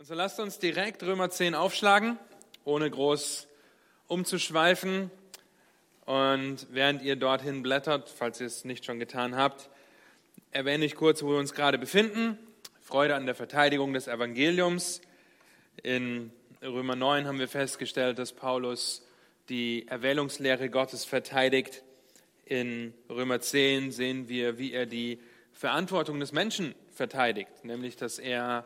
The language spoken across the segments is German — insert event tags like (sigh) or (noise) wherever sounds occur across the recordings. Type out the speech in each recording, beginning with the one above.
Und so lasst uns direkt Römer 10 aufschlagen, ohne groß umzuschweifen. Und während ihr dorthin blättert, falls ihr es nicht schon getan habt, erwähne ich kurz, wo wir uns gerade befinden. Freude an der Verteidigung des Evangeliums. In Römer 9 haben wir festgestellt, dass Paulus die Erwählungslehre Gottes verteidigt. In Römer 10 sehen wir, wie er die Verantwortung des Menschen verteidigt, nämlich dass er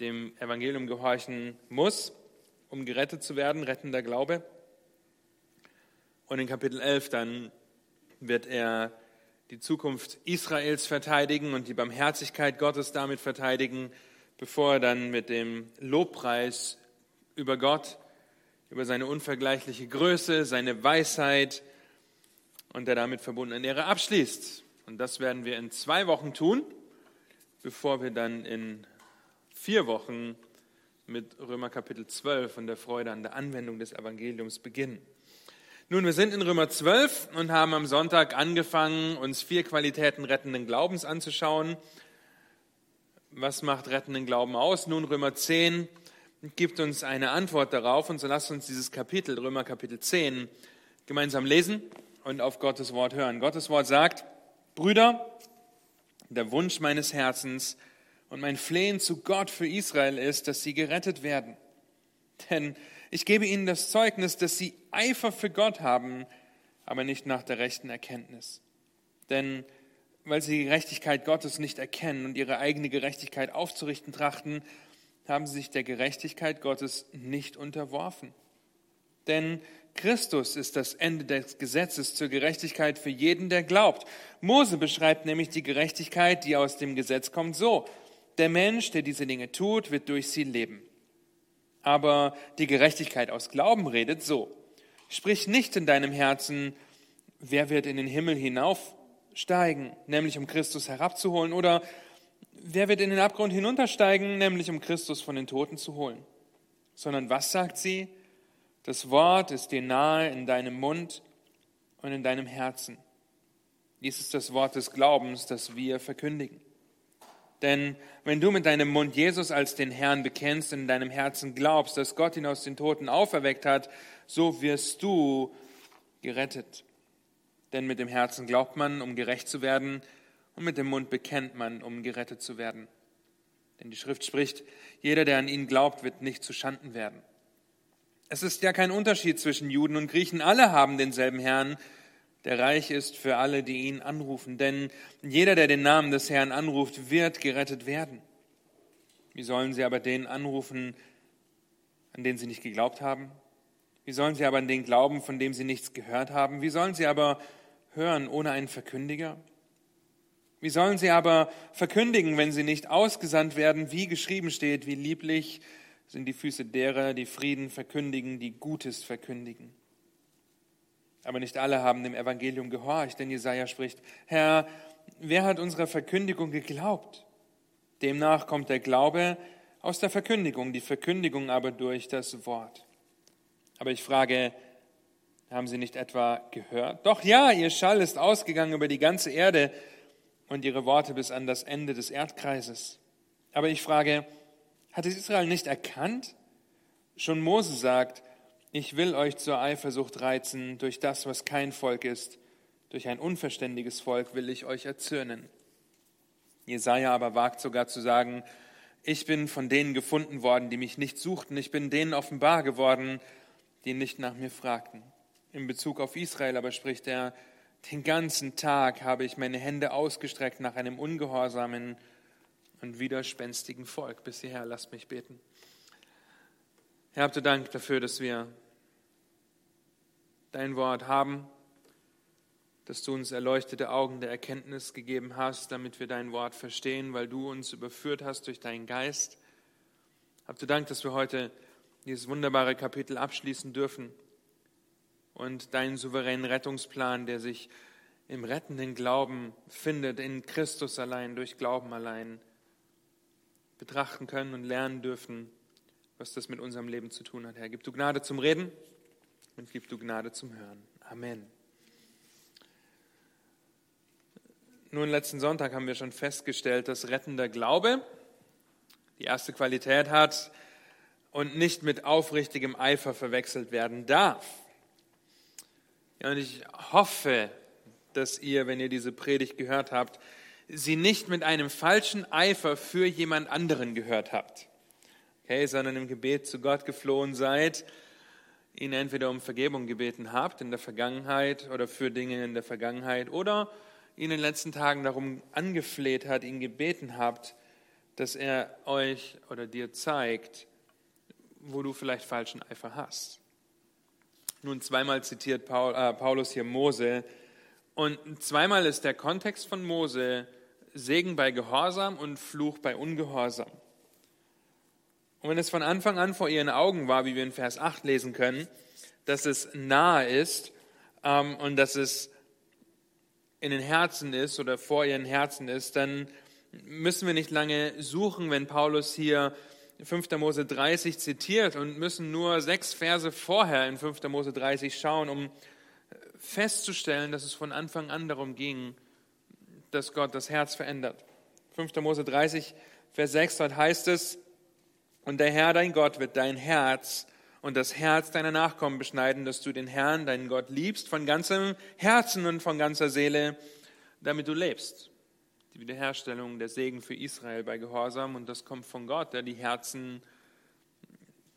dem Evangelium gehorchen muss, um gerettet zu werden, rettender Glaube. Und in Kapitel 11 dann wird er die Zukunft Israels verteidigen und die Barmherzigkeit Gottes damit verteidigen, bevor er dann mit dem Lobpreis über Gott, über seine unvergleichliche Größe, seine Weisheit und der damit verbundenen Ehre abschließt. Und das werden wir in zwei Wochen tun, bevor wir dann in vier Wochen mit Römer Kapitel 12 und der Freude an der Anwendung des Evangeliums beginnen. Nun, wir sind in Römer 12 und haben am Sonntag angefangen, uns vier Qualitäten rettenden Glaubens anzuschauen. Was macht rettenden Glauben aus? Nun, Römer 10 gibt uns eine Antwort darauf und so lasst uns dieses Kapitel, Römer Kapitel 10, gemeinsam lesen und auf Gottes Wort hören. Gottes Wort sagt, Brüder, der Wunsch meines Herzens und mein Flehen zu Gott für Israel ist, dass sie gerettet werden. Denn ich gebe ihnen das Zeugnis, dass sie Eifer für Gott haben, aber nicht nach der rechten Erkenntnis. Denn weil sie die Gerechtigkeit Gottes nicht erkennen und ihre eigene Gerechtigkeit aufzurichten trachten, haben sie sich der Gerechtigkeit Gottes nicht unterworfen. Denn Christus ist das Ende des Gesetzes zur Gerechtigkeit für jeden, der glaubt. Mose beschreibt nämlich die Gerechtigkeit, die aus dem Gesetz kommt, so. Der Mensch, der diese Dinge tut, wird durch sie leben. Aber die Gerechtigkeit aus Glauben redet so. Sprich nicht in deinem Herzen, wer wird in den Himmel hinaufsteigen, nämlich um Christus herabzuholen, oder wer wird in den Abgrund hinuntersteigen, nämlich um Christus von den Toten zu holen. Sondern was sagt sie? Das Wort ist dir nahe in deinem Mund und in deinem Herzen. Dies ist das Wort des Glaubens, das wir verkündigen. Denn wenn du mit deinem Mund Jesus als den Herrn bekennst und in deinem Herzen glaubst, dass Gott ihn aus den Toten auferweckt hat, so wirst du gerettet. Denn mit dem Herzen glaubt man, um gerecht zu werden, und mit dem Mund bekennt man, um gerettet zu werden. Denn die Schrift spricht, jeder, der an ihn glaubt, wird nicht zu Schanden werden. Es ist ja kein Unterschied zwischen Juden und Griechen. Alle haben denselben Herrn, der reich ist für alle, die ihn anrufen. Denn jeder, der den Namen des Herrn anruft, wird gerettet werden. Wie sollen sie aber den anrufen, an den sie nicht geglaubt haben? Wie sollen sie aber an den glauben, von dem sie nichts gehört haben? Wie sollen sie aber hören ohne einen Verkündiger? Wie sollen sie aber verkündigen, wenn sie nicht ausgesandt werden, wie geschrieben steht, wie lieblich sind die Füße derer, die Frieden verkündigen, die Gutes verkündigen? Aber nicht alle haben dem Evangelium gehorcht, denn Jesaja spricht: Herr, wer hat unserer Verkündigung geglaubt? Demnach kommt der Glaube aus der Verkündigung, die Verkündigung aber durch das Wort. Aber ich frage, haben Sie nicht etwa gehört? Doch ja, Ihr Schall ist ausgegangen über die ganze Erde und Ihre Worte bis an das Ende des Erdkreises. Aber ich frage, hat es Israel nicht erkannt? Schon Mose sagt, ich will euch zur Eifersucht reizen durch das, was kein Volk ist. Durch ein unverständiges Volk will ich euch erzürnen. Jesaja aber wagt sogar zu sagen, ich bin von denen gefunden worden, die mich nicht suchten. Ich bin denen offenbar geworden, die nicht nach mir fragten. In Bezug auf Israel aber spricht er, den ganzen Tag habe ich meine Hände ausgestreckt nach einem ungehorsamen und widerspenstigen Volk. Bis hierher, lasst mich beten. Herr, habt ihr Dank dafür, dass wir dein Wort haben, dass du uns erleuchtete Augen der Erkenntnis gegeben hast, damit wir dein Wort verstehen, weil du uns überführt hast durch deinen Geist. Habt du Dank, dass wir heute dieses wunderbare Kapitel abschließen dürfen und deinen souveränen Rettungsplan, der sich im rettenden Glauben findet, in Christus allein, durch Glauben allein, betrachten können und lernen dürfen, was das mit unserem Leben zu tun hat. Herr, gib du Gnade zum Reden und gib du Gnade zum Hören. Amen. Nun, letzten Sonntag haben wir schon festgestellt, dass rettender Glaube die erste Qualität hat und nicht mit aufrichtigem Eifer verwechselt werden darf. Ja, und ich hoffe, dass ihr, wenn ihr diese Predigt gehört habt, sie nicht mit einem falschen Eifer für jemand anderen gehört habt, okay, sondern im Gebet zu Gott geflohen seid, ihn entweder um Vergebung gebeten habt in der Vergangenheit oder für Dinge in der Vergangenheit oder ihn in den letzten Tagen darum angefleht hat, ihn gebeten habt, dass er euch oder dir zeigt, wo du vielleicht falschen Eifer hast. Nun, zweimal zitiert Paul, äh, Paulus hier Mose und zweimal ist der Kontext von Mose Segen bei Gehorsam und Fluch bei Ungehorsam. Und wenn es von Anfang an vor ihren Augen war, wie wir in Vers 8 lesen können, dass es nahe ist ähm, und dass es in den Herzen ist oder vor ihren Herzen ist, dann müssen wir nicht lange suchen, wenn Paulus hier 5. Mose 30 zitiert und müssen nur sechs Verse vorher in 5. Mose 30 schauen, um festzustellen, dass es von Anfang an darum ging, dass Gott das Herz verändert. 5. Mose 30, Vers 6, dort heißt es, und der Herr, dein Gott, wird dein Herz und das Herz deiner Nachkommen beschneiden, dass du den Herrn, deinen Gott, liebst von ganzem Herzen und von ganzer Seele, damit du lebst. Die Wiederherstellung, der Segen für Israel bei Gehorsam und das kommt von Gott, der die Herzen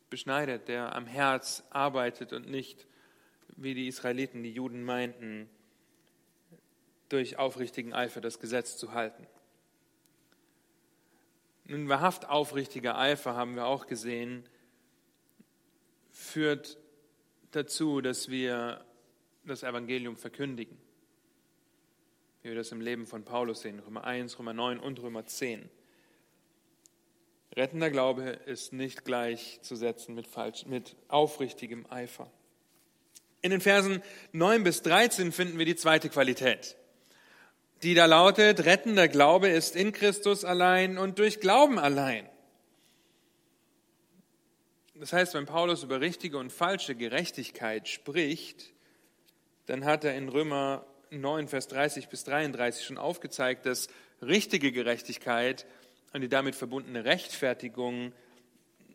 beschneidet, der am Herz arbeitet und nicht, wie die Israeliten, die Juden meinten, durch aufrichtigen Eifer das Gesetz zu halten. Nun, wahrhaft aufrichtiger Eifer, haben wir auch gesehen, führt dazu, dass wir das Evangelium verkündigen. Wie wir das im Leben von Paulus sehen, Römer 1, Römer 9 und Römer 10. Rettender Glaube ist nicht gleichzusetzen mit, falsch, mit aufrichtigem Eifer. In den Versen 9 bis 13 finden wir die zweite Qualität die da lautet, rettender Glaube ist in Christus allein und durch Glauben allein. Das heißt, wenn Paulus über richtige und falsche Gerechtigkeit spricht, dann hat er in Römer 9, Vers 30 bis 33 schon aufgezeigt, dass richtige Gerechtigkeit und die damit verbundene Rechtfertigung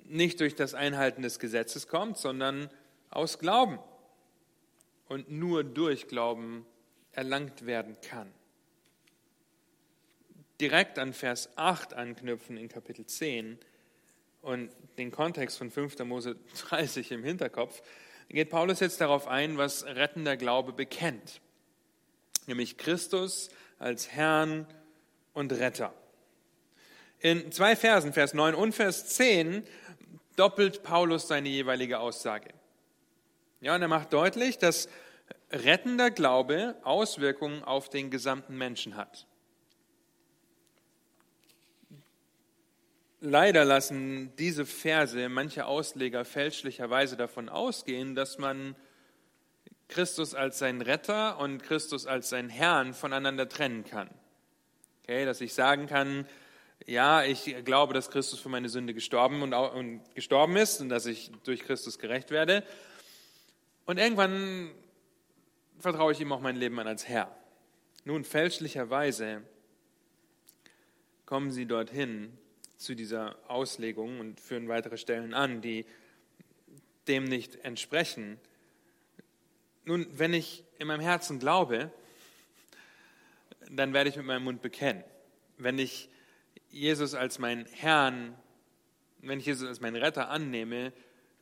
nicht durch das Einhalten des Gesetzes kommt, sondern aus Glauben und nur durch Glauben erlangt werden kann direkt an Vers 8 anknüpfen in Kapitel 10 und den Kontext von 5. Mose (laughs) 30 im Hinterkopf, geht Paulus jetzt darauf ein, was rettender Glaube bekennt, nämlich Christus als Herrn und Retter. In zwei Versen, Vers 9 und Vers 10, doppelt Paulus seine jeweilige Aussage. Ja, und er macht deutlich, dass rettender Glaube Auswirkungen auf den gesamten Menschen hat. Leider lassen diese Verse manche Ausleger fälschlicherweise davon ausgehen, dass man Christus als sein Retter und Christus als sein Herrn voneinander trennen kann. Okay, dass ich sagen kann, ja, ich glaube, dass Christus für meine Sünde gestorben und, und gestorben ist und dass ich durch Christus gerecht werde. Und irgendwann vertraue ich ihm auch mein Leben an als Herr. Nun, fälschlicherweise kommen sie dorthin, zu dieser Auslegung und führen weitere Stellen an, die dem nicht entsprechen. Nun, wenn ich in meinem Herzen glaube, dann werde ich mit meinem Mund bekennen. Wenn ich Jesus als meinen Herrn, wenn ich Jesus als meinen Retter annehme,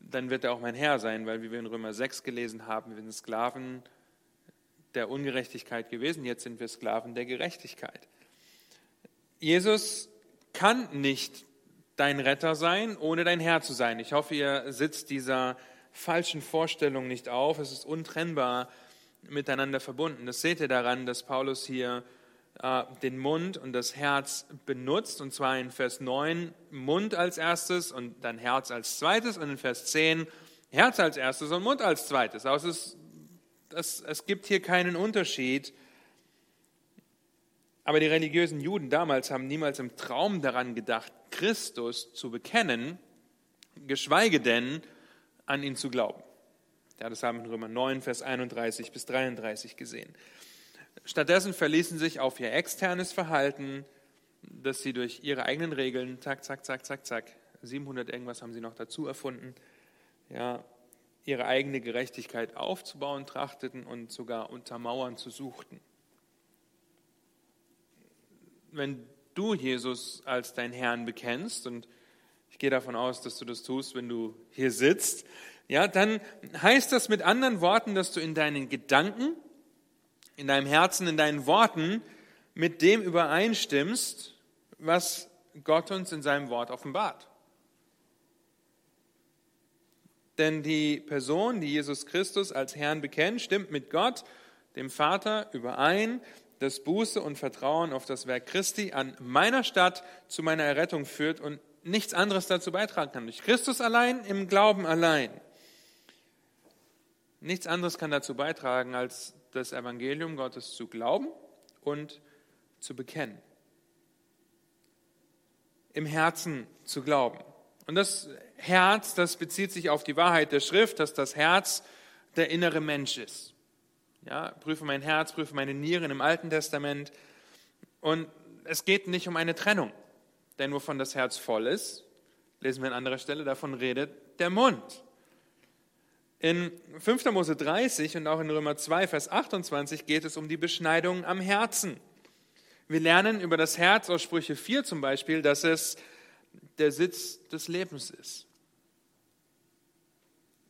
dann wird er auch mein Herr sein, weil wie wir in Römer 6 gelesen haben, wir sind Sklaven der Ungerechtigkeit gewesen, jetzt sind wir Sklaven der Gerechtigkeit. Jesus kann nicht dein Retter sein, ohne dein Herr zu sein. Ich hoffe, ihr sitzt dieser falschen Vorstellung nicht auf. Es ist untrennbar miteinander verbunden. Das seht ihr daran, dass Paulus hier äh, den Mund und das Herz benutzt, und zwar in Vers 9 Mund als erstes und dann Herz als zweites und in Vers 10 Herz als erstes und Mund als zweites. Also es, es, es gibt hier keinen Unterschied aber die religiösen Juden damals haben niemals im Traum daran gedacht, Christus zu bekennen, geschweige denn an ihn zu glauben. Ja, das haben wir in Römer 9, Vers 31 bis 33 gesehen. Stattdessen verließen sich auf ihr externes Verhalten, dass sie durch ihre eigenen Regeln, zack, zack, zack, zack, zack, 700 irgendwas haben sie noch dazu erfunden, ja, ihre eigene Gerechtigkeit aufzubauen trachteten und sogar untermauern zu suchten. Wenn du Jesus als dein Herrn bekennst, und ich gehe davon aus, dass du das tust, wenn du hier sitzt, ja, dann heißt das mit anderen Worten, dass du in deinen Gedanken, in deinem Herzen, in deinen Worten mit dem übereinstimmst, was Gott uns in seinem Wort offenbart. Denn die Person, die Jesus Christus als Herrn bekennt, stimmt mit Gott, dem Vater, überein, dass Buße und Vertrauen auf das Werk Christi an meiner Stadt zu meiner Errettung führt und nichts anderes dazu beitragen kann. Durch Christus allein, im Glauben allein. Nichts anderes kann dazu beitragen, als das Evangelium Gottes zu glauben und zu bekennen. Im Herzen zu glauben. Und das Herz, das bezieht sich auf die Wahrheit der Schrift, dass das Herz der innere Mensch ist. Ja, prüfe mein Herz, prüfe meine Nieren im Alten Testament. Und es geht nicht um eine Trennung, denn wovon das Herz voll ist, lesen wir an anderer Stelle, davon redet der Mund. In 5. Mose 30 und auch in Römer 2, Vers 28 geht es um die Beschneidung am Herzen. Wir lernen über das Herz aus Sprüche 4 zum Beispiel, dass es der Sitz des Lebens ist.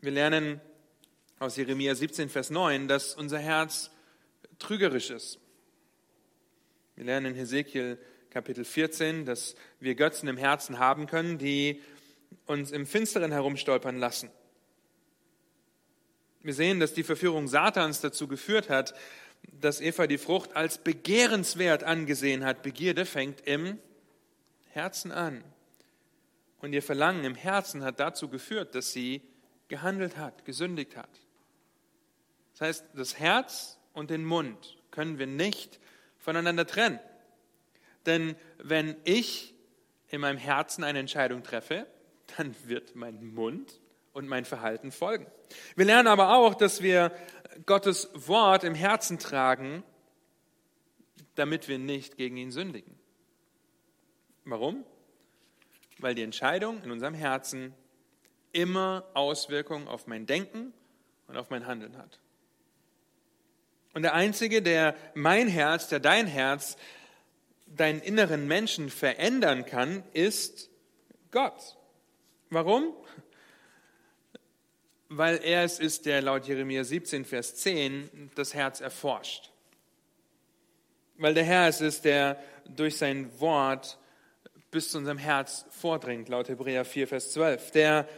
Wir lernen aus Jeremia 17, Vers 9, dass unser Herz trügerisch ist. Wir lernen in Hesekiel Kapitel 14, dass wir Götzen im Herzen haben können, die uns im Finsteren herumstolpern lassen. Wir sehen, dass die Verführung Satans dazu geführt hat, dass Eva die Frucht als begehrenswert angesehen hat. Begierde fängt im Herzen an. Und ihr Verlangen im Herzen hat dazu geführt, dass sie gehandelt hat, gesündigt hat. Das heißt, das Herz und den Mund können wir nicht voneinander trennen. Denn wenn ich in meinem Herzen eine Entscheidung treffe, dann wird mein Mund und mein Verhalten folgen. Wir lernen aber auch, dass wir Gottes Wort im Herzen tragen, damit wir nicht gegen ihn sündigen. Warum? Weil die Entscheidung in unserem Herzen immer Auswirkungen auf mein Denken und auf mein Handeln hat. Und der Einzige, der mein Herz, der dein Herz, deinen inneren Menschen verändern kann, ist Gott. Warum? Weil er es ist, der laut Jeremia 17, Vers 10 das Herz erforscht. Weil der Herr es ist, der durch sein Wort bis zu unserem Herz vordringt, laut Hebräer 4, Vers 12. Der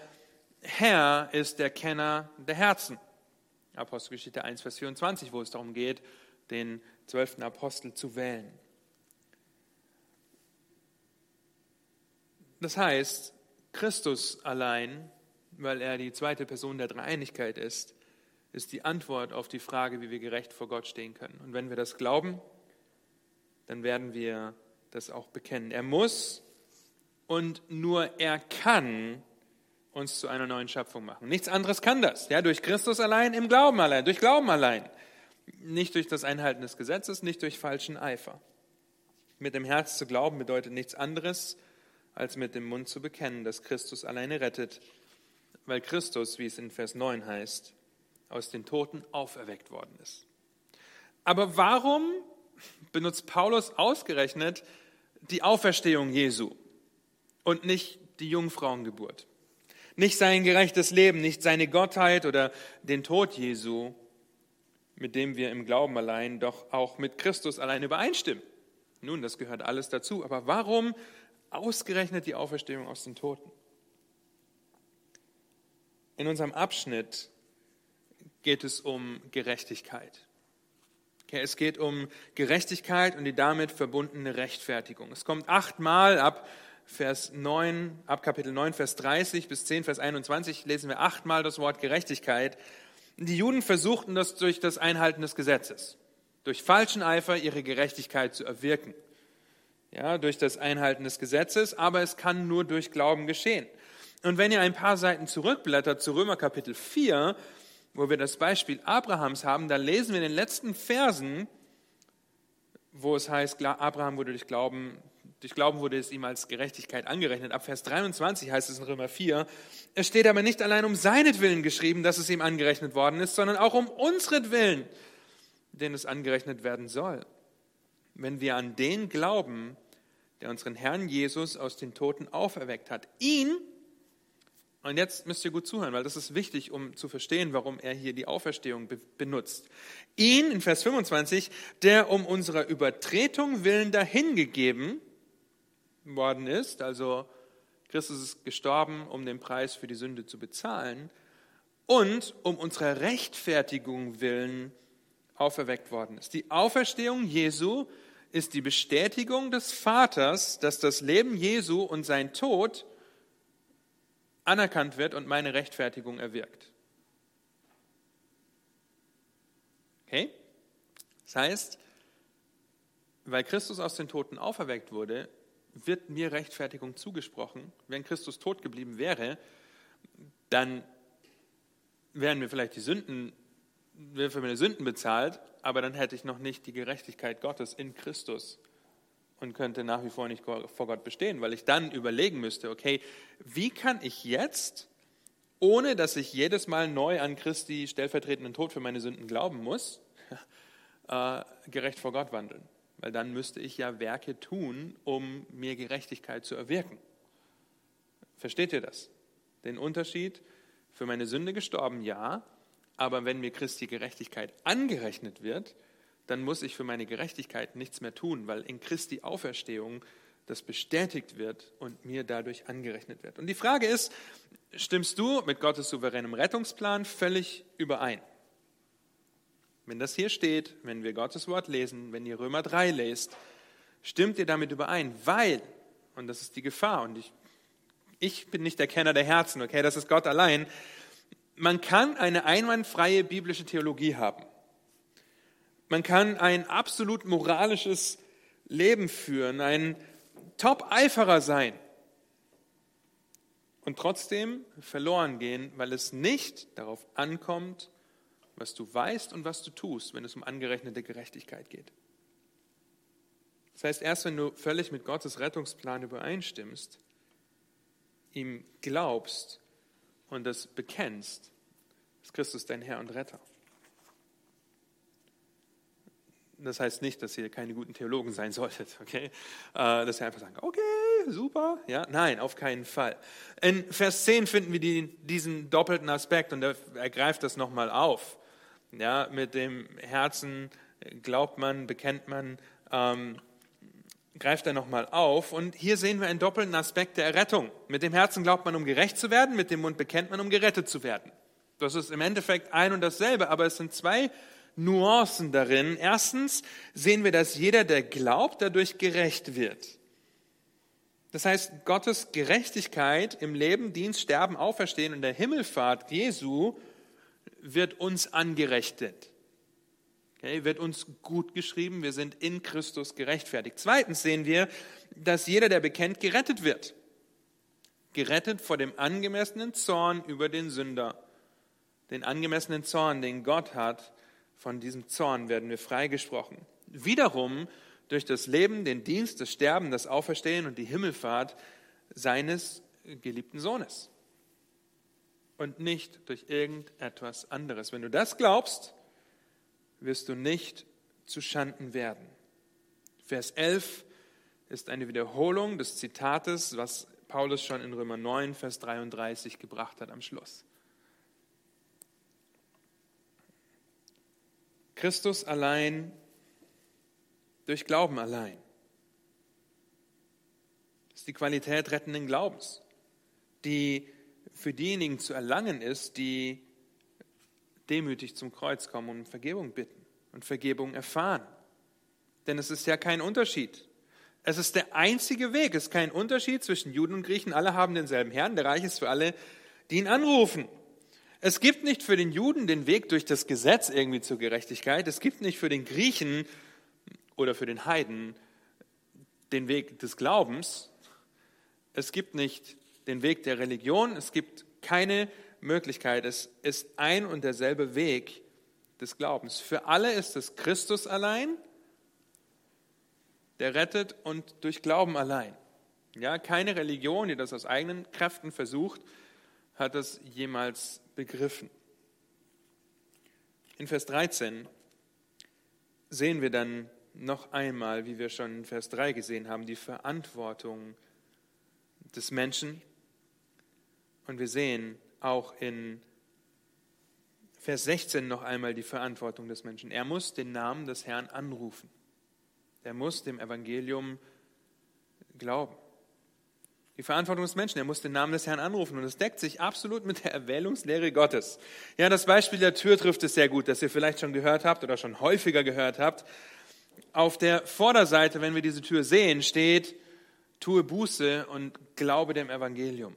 Herr ist der Kenner der Herzen. Apostelgeschichte 1, Vers 24, wo es darum geht, den zwölften Apostel zu wählen. Das heißt, Christus allein, weil er die zweite Person der Dreieinigkeit ist, ist die Antwort auf die Frage, wie wir gerecht vor Gott stehen können. Und wenn wir das glauben, dann werden wir das auch bekennen. Er muss und nur er kann uns zu einer neuen Schöpfung machen. Nichts anderes kann das. Ja, durch Christus allein, im Glauben allein, durch Glauben allein. Nicht durch das Einhalten des Gesetzes, nicht durch falschen Eifer. Mit dem Herz zu glauben bedeutet nichts anderes, als mit dem Mund zu bekennen, dass Christus alleine rettet, weil Christus, wie es in Vers 9 heißt, aus den Toten auferweckt worden ist. Aber warum benutzt Paulus ausgerechnet die Auferstehung Jesu und nicht die Jungfrauengeburt? Nicht sein gerechtes Leben, nicht seine Gottheit oder den Tod Jesu, mit dem wir im Glauben allein doch auch mit Christus allein übereinstimmen. Nun, das gehört alles dazu. Aber warum ausgerechnet die Auferstehung aus den Toten? In unserem Abschnitt geht es um Gerechtigkeit. es geht um Gerechtigkeit und die damit verbundene Rechtfertigung. Es kommt achtmal ab Vers 9, ab Kapitel 9, Vers 30 bis 10, Vers 21 lesen wir achtmal das Wort Gerechtigkeit. Die Juden versuchten das durch das Einhalten des Gesetzes, durch falschen Eifer ihre Gerechtigkeit zu erwirken. Ja, durch das Einhalten des Gesetzes, aber es kann nur durch Glauben geschehen. Und wenn ihr ein paar Seiten zurückblättert zu Römer Kapitel 4, wo wir das Beispiel Abrahams haben, da lesen wir in den letzten Versen, wo es heißt, Abraham wurde durch Glauben Durch Glauben wurde es ihm als Gerechtigkeit angerechnet. Ab Vers 23 heißt es in Römer 4, es steht aber nicht allein um seinetwillen geschrieben, dass es ihm angerechnet worden ist, sondern auch um unsretwillen, denen es angerechnet werden soll. Wenn wir an den glauben, der unseren Herrn Jesus aus den Toten auferweckt hat, ihn, und jetzt müsst ihr gut zuhören, weil das ist wichtig, um zu verstehen, warum er hier die Auferstehung be benutzt. Ihn, in Vers 25, der um unserer Übertretung willen dahingegeben worden ist, also Christus ist gestorben, um den Preis für die Sünde zu bezahlen, und um unserer Rechtfertigung willen auferweckt worden ist. Die Auferstehung Jesu ist die Bestätigung des Vaters, dass das Leben Jesu und sein Tod anerkannt wird und meine Rechtfertigung erwirkt. Okay? Das heißt, weil Christus aus den Toten auferweckt wurde, wird mir Rechtfertigung zugesprochen. Wenn Christus tot geblieben wäre, dann wären mir vielleicht die Sünden, wären für meine Sünden bezahlt, aber dann hätte ich noch nicht die Gerechtigkeit Gottes in Christus und könnte nach wie vor nicht vor Gott bestehen, weil ich dann überlegen müsste, okay, wie kann ich jetzt, ohne dass ich jedes Mal neu an Christi stellvertretenden Tod für meine Sünden glauben muss, (laughs) äh, gerecht vor Gott wandeln? Weil dann müsste ich ja Werke tun, um mir Gerechtigkeit zu erwirken. Versteht ihr das? Den Unterschied? Für meine Sünde gestorben, ja, aber wenn mir Christi Gerechtigkeit angerechnet wird, dann muss ich für meine Gerechtigkeit nichts mehr tun, weil in Christi Auferstehung das bestätigt wird und mir dadurch angerechnet wird. Und die Frage ist, stimmst du mit Gottes souveränem Rettungsplan völlig überein? Wenn das hier steht, wenn wir Gottes Wort lesen, wenn ihr Römer 3 lest, stimmt ihr damit überein, weil, und das ist die Gefahr, und ich, ich bin nicht der Kenner der Herzen, okay, das ist Gott allein, man kann eine einwandfreie biblische Theologie haben. Man kann ein absolut moralisches Leben führen, ein Top-Eiferer sein und trotzdem verloren gehen, weil es nicht darauf ankommt, was du weißt und was du tust, wenn es um angerechnete Gerechtigkeit geht. Das heißt, erst wenn du völlig mit Gottes Rettungsplan übereinstimmst, ihm glaubst und das bekennst, ist Christus dein Herr und Retter. Das heißt nicht, dass ihr keine guten Theologen sein solltet, okay? Äh, dass ihr einfach sagen, okay, super, ja? Nein, auf keinen Fall. In Vers 10 finden wir die, diesen doppelten Aspekt und er greift das nochmal auf. Ja, mit dem Herzen glaubt man, bekennt man, ähm, greift er nochmal auf. Und hier sehen wir einen doppelten Aspekt der Errettung. Mit dem Herzen glaubt man, um gerecht zu werden, mit dem Mund bekennt man, um gerettet zu werden. Das ist im Endeffekt ein und dasselbe, aber es sind zwei Nuancen darin. Erstens sehen wir, dass jeder, der glaubt, dadurch gerecht wird. Das heißt, Gottes Gerechtigkeit im Leben, Dienst, Sterben, Auferstehen und der Himmelfahrt Jesu wird uns angerechtet. Okay, wird uns gut geschrieben, wir sind in Christus gerechtfertigt. Zweitens sehen wir, dass jeder, der bekennt, gerettet wird. Gerettet vor dem angemessenen Zorn über den Sünder. Den angemessenen Zorn, den Gott hat, von diesem Zorn werden wir freigesprochen. Wiederum durch das Leben, den Dienst, das Sterben, das Auferstehen und die Himmelfahrt seines geliebten Sohnes und nicht durch irgendetwas anderes. Wenn du das glaubst, wirst du nicht zu Schanden werden. Vers 11 ist eine Wiederholung des Zitates, was Paulus schon in Römer 9, Vers 33 gebracht hat am Schluss. Christus allein, durch Glauben allein. Das ist die Qualität rettenden Glaubens, die für diejenigen zu erlangen ist, die demütig zum Kreuz kommen und um Vergebung bitten und Vergebung erfahren. Denn es ist ja kein Unterschied. Es ist der einzige Weg. Es ist kein Unterschied zwischen Juden und Griechen. Alle haben denselben Herrn. Der Reich ist für alle, die ihn anrufen. Es gibt nicht für den Juden den Weg durch das Gesetz irgendwie zur Gerechtigkeit. Es gibt nicht für den Griechen oder für den Heiden den Weg des Glaubens. Es gibt nicht den Weg der Religion. Es gibt keine Möglichkeit. Es ist ein und derselbe Weg des Glaubens. Für alle ist es Christus allein der rettet und durch Glauben allein. Ja, keine Religion, die das aus eigenen Kräften versucht, hat das jemals begriffen. In Vers 13 sehen wir dann noch einmal, wie wir schon in Vers 3 gesehen haben, die Verantwortung des Menschen. Und wir sehen auch in Vers 16 noch einmal die Verantwortung des Menschen. Er muss den Namen des Herrn anrufen. Er muss dem Evangelium glauben. Die Verantwortung des Menschen, er muss den Namen des Herrn anrufen. Und es deckt sich absolut mit der Erwählungslehre Gottes. Ja, das Beispiel der Tür trifft es sehr gut, das ihr vielleicht schon gehört habt oder schon häufiger gehört habt. Auf der Vorderseite, wenn wir diese Tür sehen, steht, tue Buße und glaube dem Evangelium.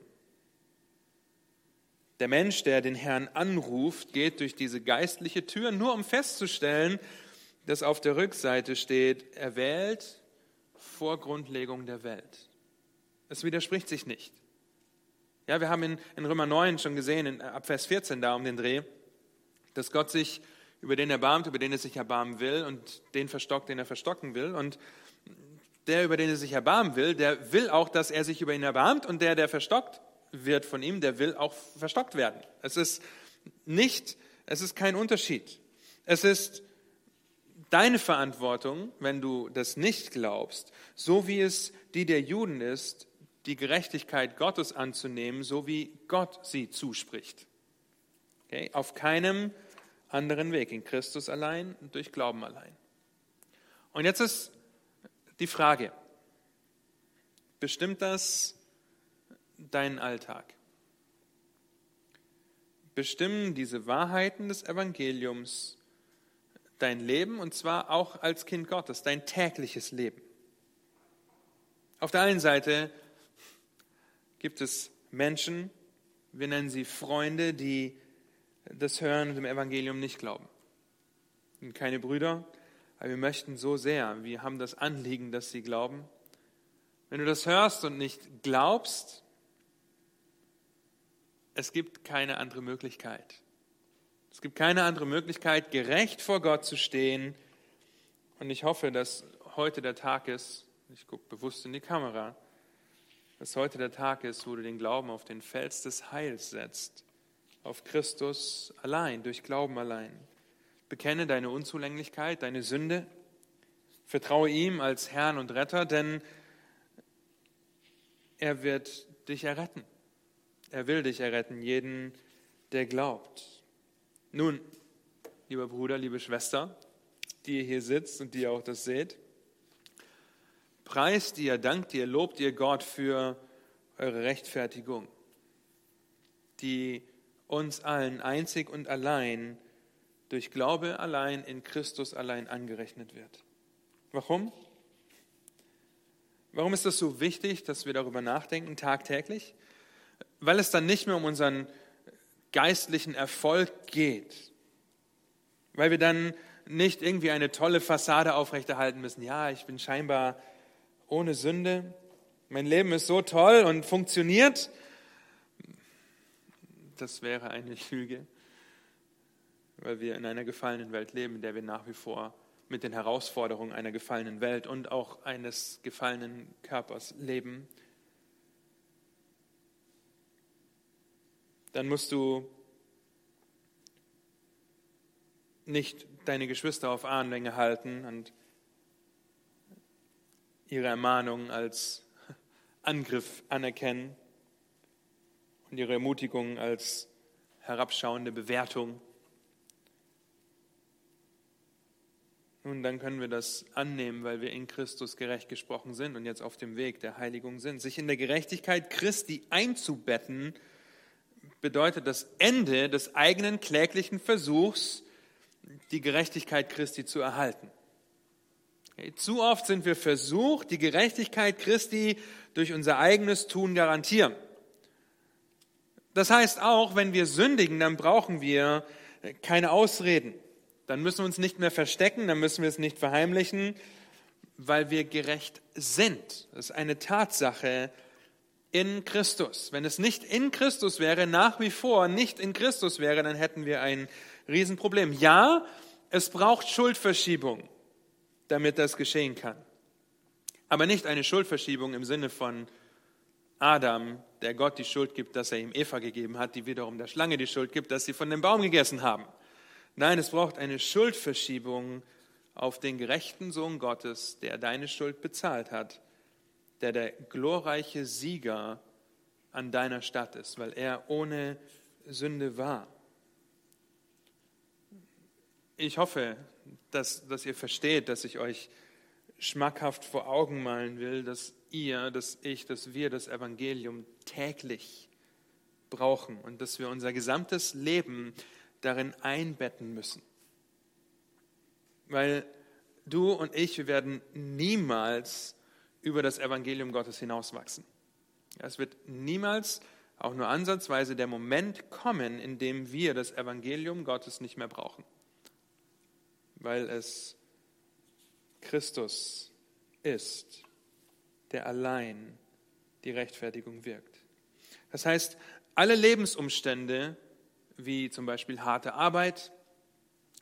Der Mensch, der den Herrn anruft, geht durch diese geistliche Tür, nur um festzustellen, dass auf der Rückseite steht, erwählt vor Grundlegung der Welt. Es widerspricht sich nicht. Ja, wir haben in, in Römer 9 schon gesehen, in, ab Vers 14 da um den Dreh, dass Gott sich über den erbarmt, über den er sich erbarmen will und den verstockt, den er verstocken will. Und der, über den er sich erbarmen will, der will auch, dass er sich über ihn erbarmt und der, der verstockt wird von ihm, der will auch verstockt werden. Es ist nicht, es ist kein Unterschied. Es ist deine Verantwortung, wenn du das nicht glaubst, so wie es die der Juden ist, die Gerechtigkeit Gottes anzunehmen, so wie Gott sie zuspricht. Okay? Auf keinem anderen Weg, in Christus allein durch Glauben allein. Und jetzt ist die Frage, bestimmt das deinen Alltag? Bestimmen diese Wahrheiten des Evangeliums dein Leben und zwar auch als Kind Gottes, dein tägliches Leben? Auf der einen Seite gibt es Menschen, wir nennen sie Freunde, die das Hören dem Evangelium nicht glauben. Und keine Brüder, aber wir möchten so sehr, wir haben das Anliegen, dass sie glauben. Wenn du das hörst und nicht glaubst, es gibt keine andere Möglichkeit. Es gibt keine andere Möglichkeit, gerecht vor Gott zu stehen. Und ich hoffe, dass heute der Tag ist, ich gucke bewusst in die Kamera, dass heute der Tag ist, wo du den Glauben auf den Fels des Heils setzt, auf Christus allein, durch Glauben allein. Bekenne deine Unzulänglichkeit, deine Sünde, vertraue ihm als Herrn und Retter, denn er wird dich erretten. Er will dich erretten, jeden, der glaubt. Nun, lieber Bruder, liebe Schwester, die ihr hier sitzt und die ihr auch das seht, preist ihr, dankt ihr, lobt ihr Gott für eure Rechtfertigung, die uns allen einzig und allein durch Glaube allein in Christus allein angerechnet wird. Warum? Warum ist das so wichtig, dass wir darüber nachdenken tagtäglich? Weil es dann nicht mehr um unseren geistlichen Erfolg geht, weil wir dann nicht irgendwie eine tolle Fassade aufrechterhalten müssen. Ja, ich bin scheinbar ohne Sünde, mein Leben ist so toll und funktioniert. Das wäre eine Lüge, weil wir in einer gefallenen Welt leben, in der wir nach wie vor mit den Herausforderungen einer gefallenen Welt und auch eines gefallenen Körpers leben. Dann musst du nicht deine Geschwister auf Ahnenlänge halten und ihre Ermahnung als Angriff anerkennen und ihre Ermutigung als herabschauende Bewertung. Nun, dann können wir das annehmen, weil wir in Christus gerecht gesprochen sind und jetzt auf dem Weg der Heiligung sind. Sich in der Gerechtigkeit Christi einzubetten, bedeutet das Ende des eigenen kläglichen Versuchs, die Gerechtigkeit Christi zu erhalten. Zu oft sind wir versucht, die Gerechtigkeit Christi durch unser eigenes Tun garantieren. Das heißt auch, wenn wir sündigen, dann brauchen wir keine Ausreden. Dann müssen wir uns nicht mehr verstecken, dann müssen wir es nicht verheimlichen, weil wir gerecht sind. Das ist eine Tatsache, in Christus. Wenn es nicht in Christus wäre, nach wie vor nicht in Christus wäre, dann hätten wir ein Riesenproblem. Ja, es braucht Schuldverschiebung, damit das geschehen kann. Aber nicht eine Schuldverschiebung im Sinne von Adam, der Gott die Schuld gibt, dass er ihm Eva gegeben hat, die wiederum der Schlange die Schuld gibt, dass sie von dem Baum gegessen haben. Nein, es braucht eine Schuldverschiebung auf den gerechten Sohn Gottes, der deine Schuld bezahlt hat, der der glorreiche Sieger an deiner Stadt ist, weil er ohne Sünde war. Ich hoffe, dass, dass ihr versteht, dass ich euch schmackhaft vor Augen malen will, dass ihr, dass ich, dass wir das Evangelium täglich brauchen und dass wir unser gesamtes Leben darin einbetten müssen. Weil du und ich, wir werden niemals über das Evangelium Gottes hinauswachsen. Es wird niemals auch nur ansatzweise der Moment kommen, in dem wir das Evangelium Gottes nicht mehr brauchen, weil es Christus ist, der allein die Rechtfertigung wirkt. Das heißt, alle Lebensumstände, wie zum Beispiel harte Arbeit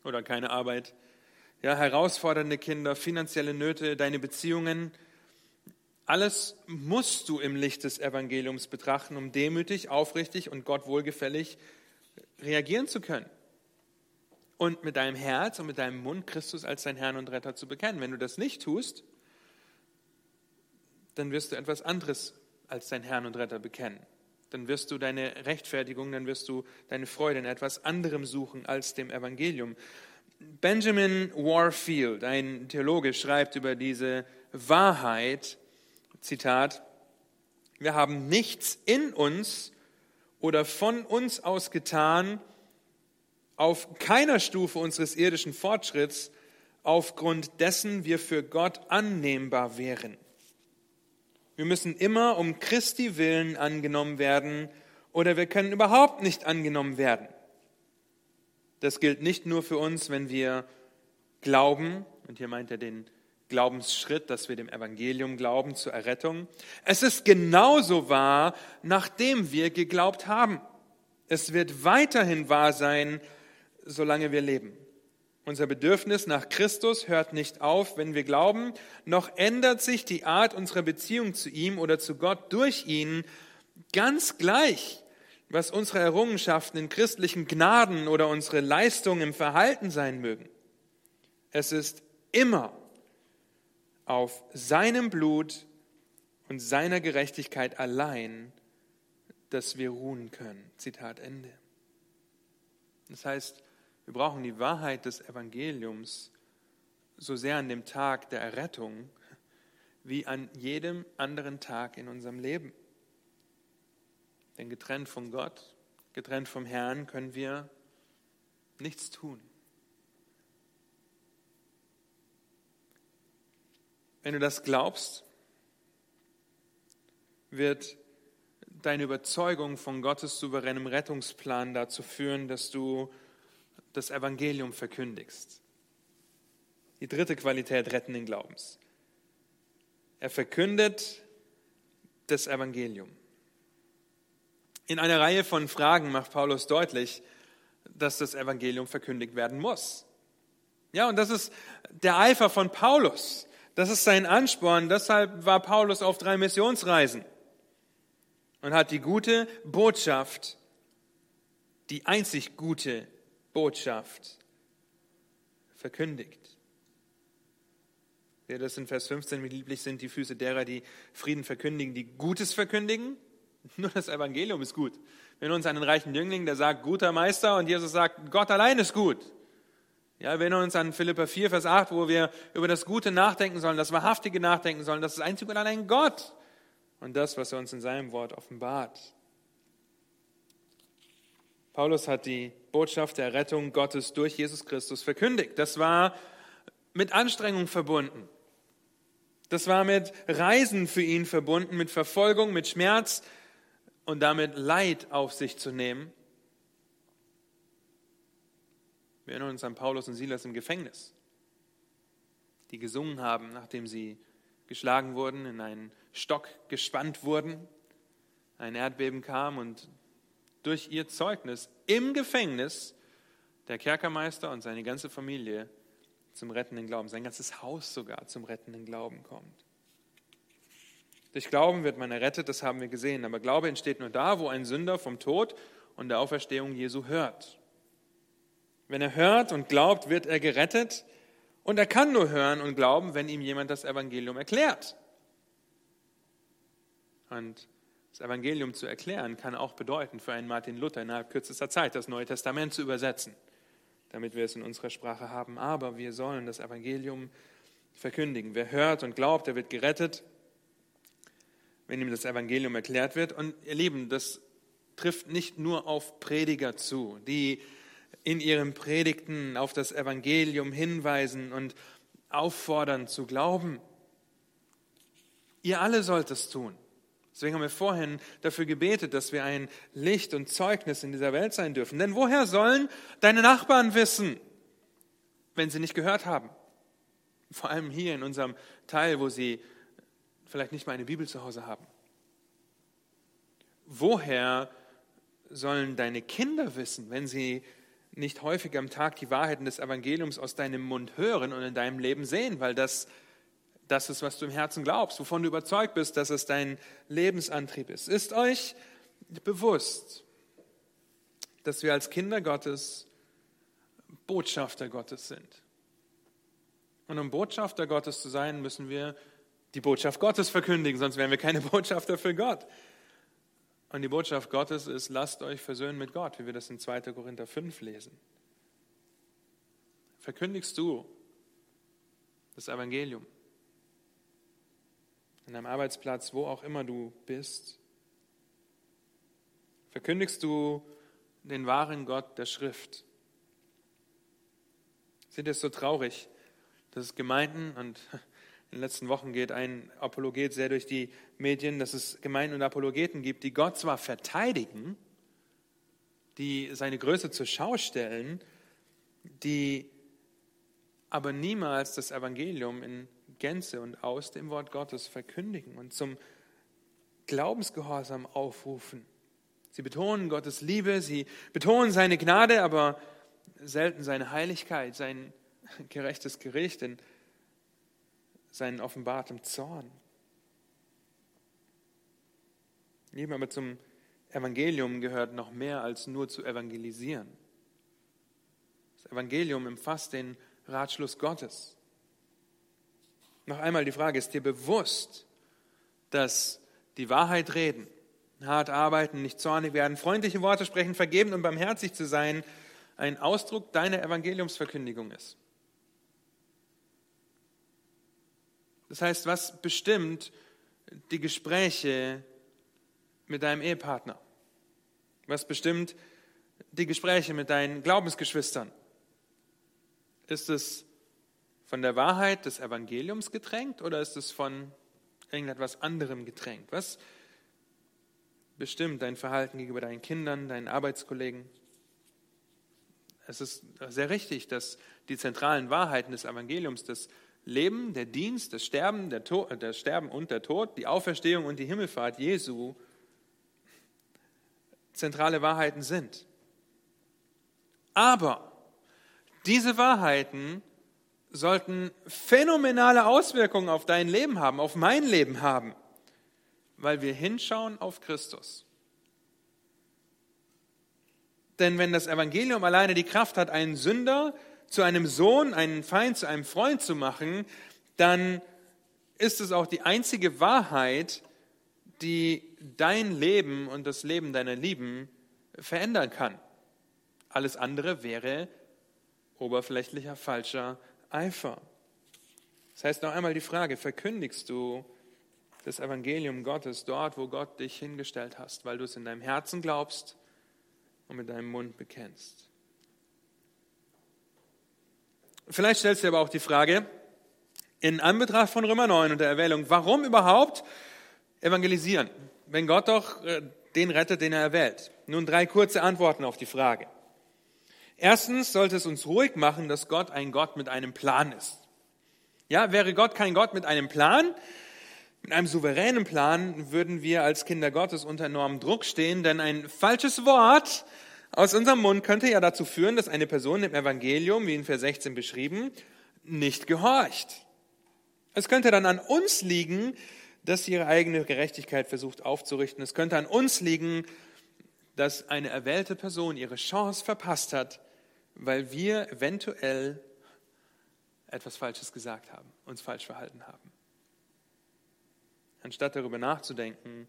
oder keine Arbeit, ja, herausfordernde Kinder, finanzielle Nöte, deine Beziehungen, alles musst du im Licht des Evangeliums betrachten, um demütig, aufrichtig und Gott wohlgefällig reagieren zu können. Und mit deinem Herz und mit deinem Mund Christus als dein Herrn und Retter zu bekennen. Wenn du das nicht tust, dann wirst du etwas anderes als dein Herrn und Retter bekennen. Dann wirst du deine Rechtfertigung, dann wirst du deine Freude in etwas anderem suchen als dem Evangelium. Benjamin Warfield, ein Theologe, schreibt über diese Wahrheit, Zitat, wir haben nichts in uns oder von uns aus getan, auf keiner Stufe unseres irdischen Fortschritts, aufgrund dessen wir für Gott annehmbar wären. Wir müssen immer um Christi willen angenommen werden oder wir können überhaupt nicht angenommen werden. Das gilt nicht nur für uns, wenn wir glauben, und hier meint er den Glaubensschritt, dass wir dem Evangelium glauben zur Errettung. Es ist genauso wahr, nachdem wir geglaubt haben. Es wird weiterhin wahr sein, solange wir leben. Unser Bedürfnis nach Christus hört nicht auf, wenn wir glauben, noch ändert sich die Art unserer Beziehung zu ihm oder zu Gott durch ihn ganz gleich, was unsere Errungenschaften in christlichen Gnaden oder unsere Leistungen im Verhalten sein mögen. Es ist immer auf seinem Blut und seiner Gerechtigkeit allein, dass wir ruhen können. Zitat Ende. Das heißt, wir brauchen die Wahrheit des Evangeliums so sehr an dem Tag der Errettung wie an jedem anderen Tag in unserem Leben. Denn getrennt von Gott, getrennt vom Herrn können wir nichts tun. Wenn du das glaubst, wird deine Überzeugung von Gottes souveränem Rettungsplan dazu führen, dass du das Evangelium verkündigst. Die dritte Qualität rettenden Glaubens. Er verkündet das Evangelium. In einer Reihe von Fragen macht Paulus deutlich, dass das Evangelium verkündigt werden muss. Ja, und das ist der Eifer von Paulus. Das ist sein Ansporn. Deshalb war Paulus auf drei Missionsreisen und hat die gute Botschaft, die einzig gute Botschaft verkündigt. Ja, das in Vers 15 wie lieblich sind die Füße derer, die Frieden verkündigen, die Gutes verkündigen. (laughs) Nur das Evangelium ist gut. Wenn uns einen reichen Jüngling, der sagt, guter Meister, und Jesus sagt, Gott allein ist gut. Ja, wenn uns an Philippa 4, Vers 8, wo wir über das Gute nachdenken sollen, das Wahrhaftige nachdenken sollen, das ist einzig und allein Gott und das, was er uns in seinem Wort offenbart. Paulus hat die Botschaft der Rettung Gottes durch Jesus Christus verkündigt. Das war mit Anstrengung verbunden. Das war mit Reisen für ihn verbunden, mit Verfolgung, mit Schmerz und damit Leid auf sich zu nehmen. Wir erinnern uns an Paulus und Silas im Gefängnis, die gesungen haben, nachdem sie geschlagen wurden, in einen Stock gespannt wurden. Ein Erdbeben kam und durch ihr Zeugnis im Gefängnis der Kerkermeister und seine ganze Familie zum rettenden Glauben, sein ganzes Haus sogar zum rettenden Glauben kommt. Durch Glauben wird man errettet, das haben wir gesehen. Aber Glaube entsteht nur da, wo ein Sünder vom Tod und der Auferstehung Jesu hört. Wenn er hört und glaubt, wird er gerettet. Und er kann nur hören und glauben, wenn ihm jemand das Evangelium erklärt. Und das Evangelium zu erklären kann auch bedeuten, für einen Martin Luther innerhalb kürzester Zeit das Neue Testament zu übersetzen, damit wir es in unserer Sprache haben. Aber wir sollen das Evangelium verkündigen. Wer hört und glaubt, der wird gerettet wenn ihm das Evangelium erklärt wird. Und ihr Lieben, das trifft nicht nur auf Prediger zu, die in ihren Predigten auf das Evangelium hinweisen und auffordern zu glauben. Ihr alle sollt es tun. Deswegen haben wir vorhin dafür gebetet, dass wir ein Licht und Zeugnis in dieser Welt sein dürfen. Denn woher sollen deine Nachbarn wissen, wenn sie nicht gehört haben? Vor allem hier in unserem Teil, wo sie vielleicht nicht mal eine Bibel zu Hause haben? Woher sollen deine Kinder wissen, wenn sie nicht häufig am Tag die Wahrheiten des Evangeliums aus deinem Mund hören und in deinem Leben sehen, weil das das ist, was du im Herzen glaubst, wovon du überzeugt bist, dass es dein Lebensantrieb ist. Ist euch bewusst, dass wir als Kinder Gottes Botschafter Gottes sind. Und um Botschafter Gottes zu sein, müssen wir die Botschaft Gottes verkündigen, sonst wären wir keine (laughs) Botschafter für Gott. Und die Botschaft Gottes ist, lasst euch versöhnen mit Gott, wie wir das in 2. Korinther 5 lesen. Verkündigst du das Evangelium an deinem Arbeitsplatz, wo auch immer du bist? Verkündigst du den wahren Gott der Schrift? Sind es so traurig, dass Gemeinden und in den letzten Wochen geht ein Apologet sehr durch die Medien, dass es Gemeinden und Apologeten gibt, die Gott zwar verteidigen, die seine Größe zur Schau stellen, die aber niemals das Evangelium in Gänze und aus dem Wort Gottes verkündigen und zum Glaubensgehorsam aufrufen. Sie betonen Gottes Liebe, sie betonen seine Gnade, aber selten seine Heiligkeit, sein gerechtes Gericht. Denn seinen offenbarten Zorn. Lieben, aber zum Evangelium gehört noch mehr als nur zu evangelisieren. Das Evangelium umfasst den Ratschluss Gottes. Noch einmal die Frage, ist dir bewusst, dass die Wahrheit reden, hart arbeiten, nicht zornig werden, freundliche Worte sprechen, vergeben und barmherzig zu sein, ein Ausdruck deiner Evangeliumsverkündigung ist? Das heißt, was bestimmt die Gespräche mit deinem Ehepartner? Was bestimmt die Gespräche mit deinen Glaubensgeschwistern? Ist es von der Wahrheit des Evangeliums getränkt oder ist es von irgendetwas anderem getränkt? Was bestimmt dein Verhalten gegenüber deinen Kindern, deinen Arbeitskollegen? Es ist sehr richtig, dass die zentralen Wahrheiten des Evangeliums, das Leben, der Dienst, das Sterben, der Tod, äh, das Sterben und der Tod, die Auferstehung und die Himmelfahrt Jesu zentrale Wahrheiten sind. Aber diese Wahrheiten sollten phänomenale Auswirkungen auf dein Leben haben, auf mein Leben haben, weil wir hinschauen auf Christus. Denn wenn das Evangelium alleine die Kraft hat, einen Sünder zu einem Sohn, einen Feind zu einem Freund zu machen, dann ist es auch die einzige Wahrheit, die dein Leben und das Leben deiner Lieben verändern kann. Alles andere wäre oberflächlicher, falscher Eifer. Das heißt noch einmal die Frage, verkündigst du das Evangelium Gottes dort, wo Gott dich hingestellt hast, weil du es in deinem Herzen glaubst und mit deinem Mund bekennst? Vielleicht stellst du dir aber auch die Frage, in Anbetracht von Römer 9 und der Erwählung, warum überhaupt evangelisieren, wenn Gott doch äh, den rettet, den er erwählt? Nun drei kurze Antworten auf die Frage. Erstens sollte es uns ruhig machen, dass Gott ein Gott mit einem Plan ist. Ja, wäre Gott kein Gott mit einem Plan, mit einem souveränen Plan, würden wir als Kinder Gottes unter enormem Druck stehen, denn ein falsches Wort aus unserem Mund könnte ja dazu führen, dass eine Person im Evangelium, wie in Vers 16 beschrieben, nicht gehorcht. Es könnte dann an uns liegen, dass sie ihre eigene Gerechtigkeit versucht aufzurichten. Es könnte an uns liegen, dass eine erwählte Person ihre Chance verpasst hat, weil wir eventuell etwas Falsches gesagt haben, uns falsch verhalten haben. Anstatt darüber nachzudenken,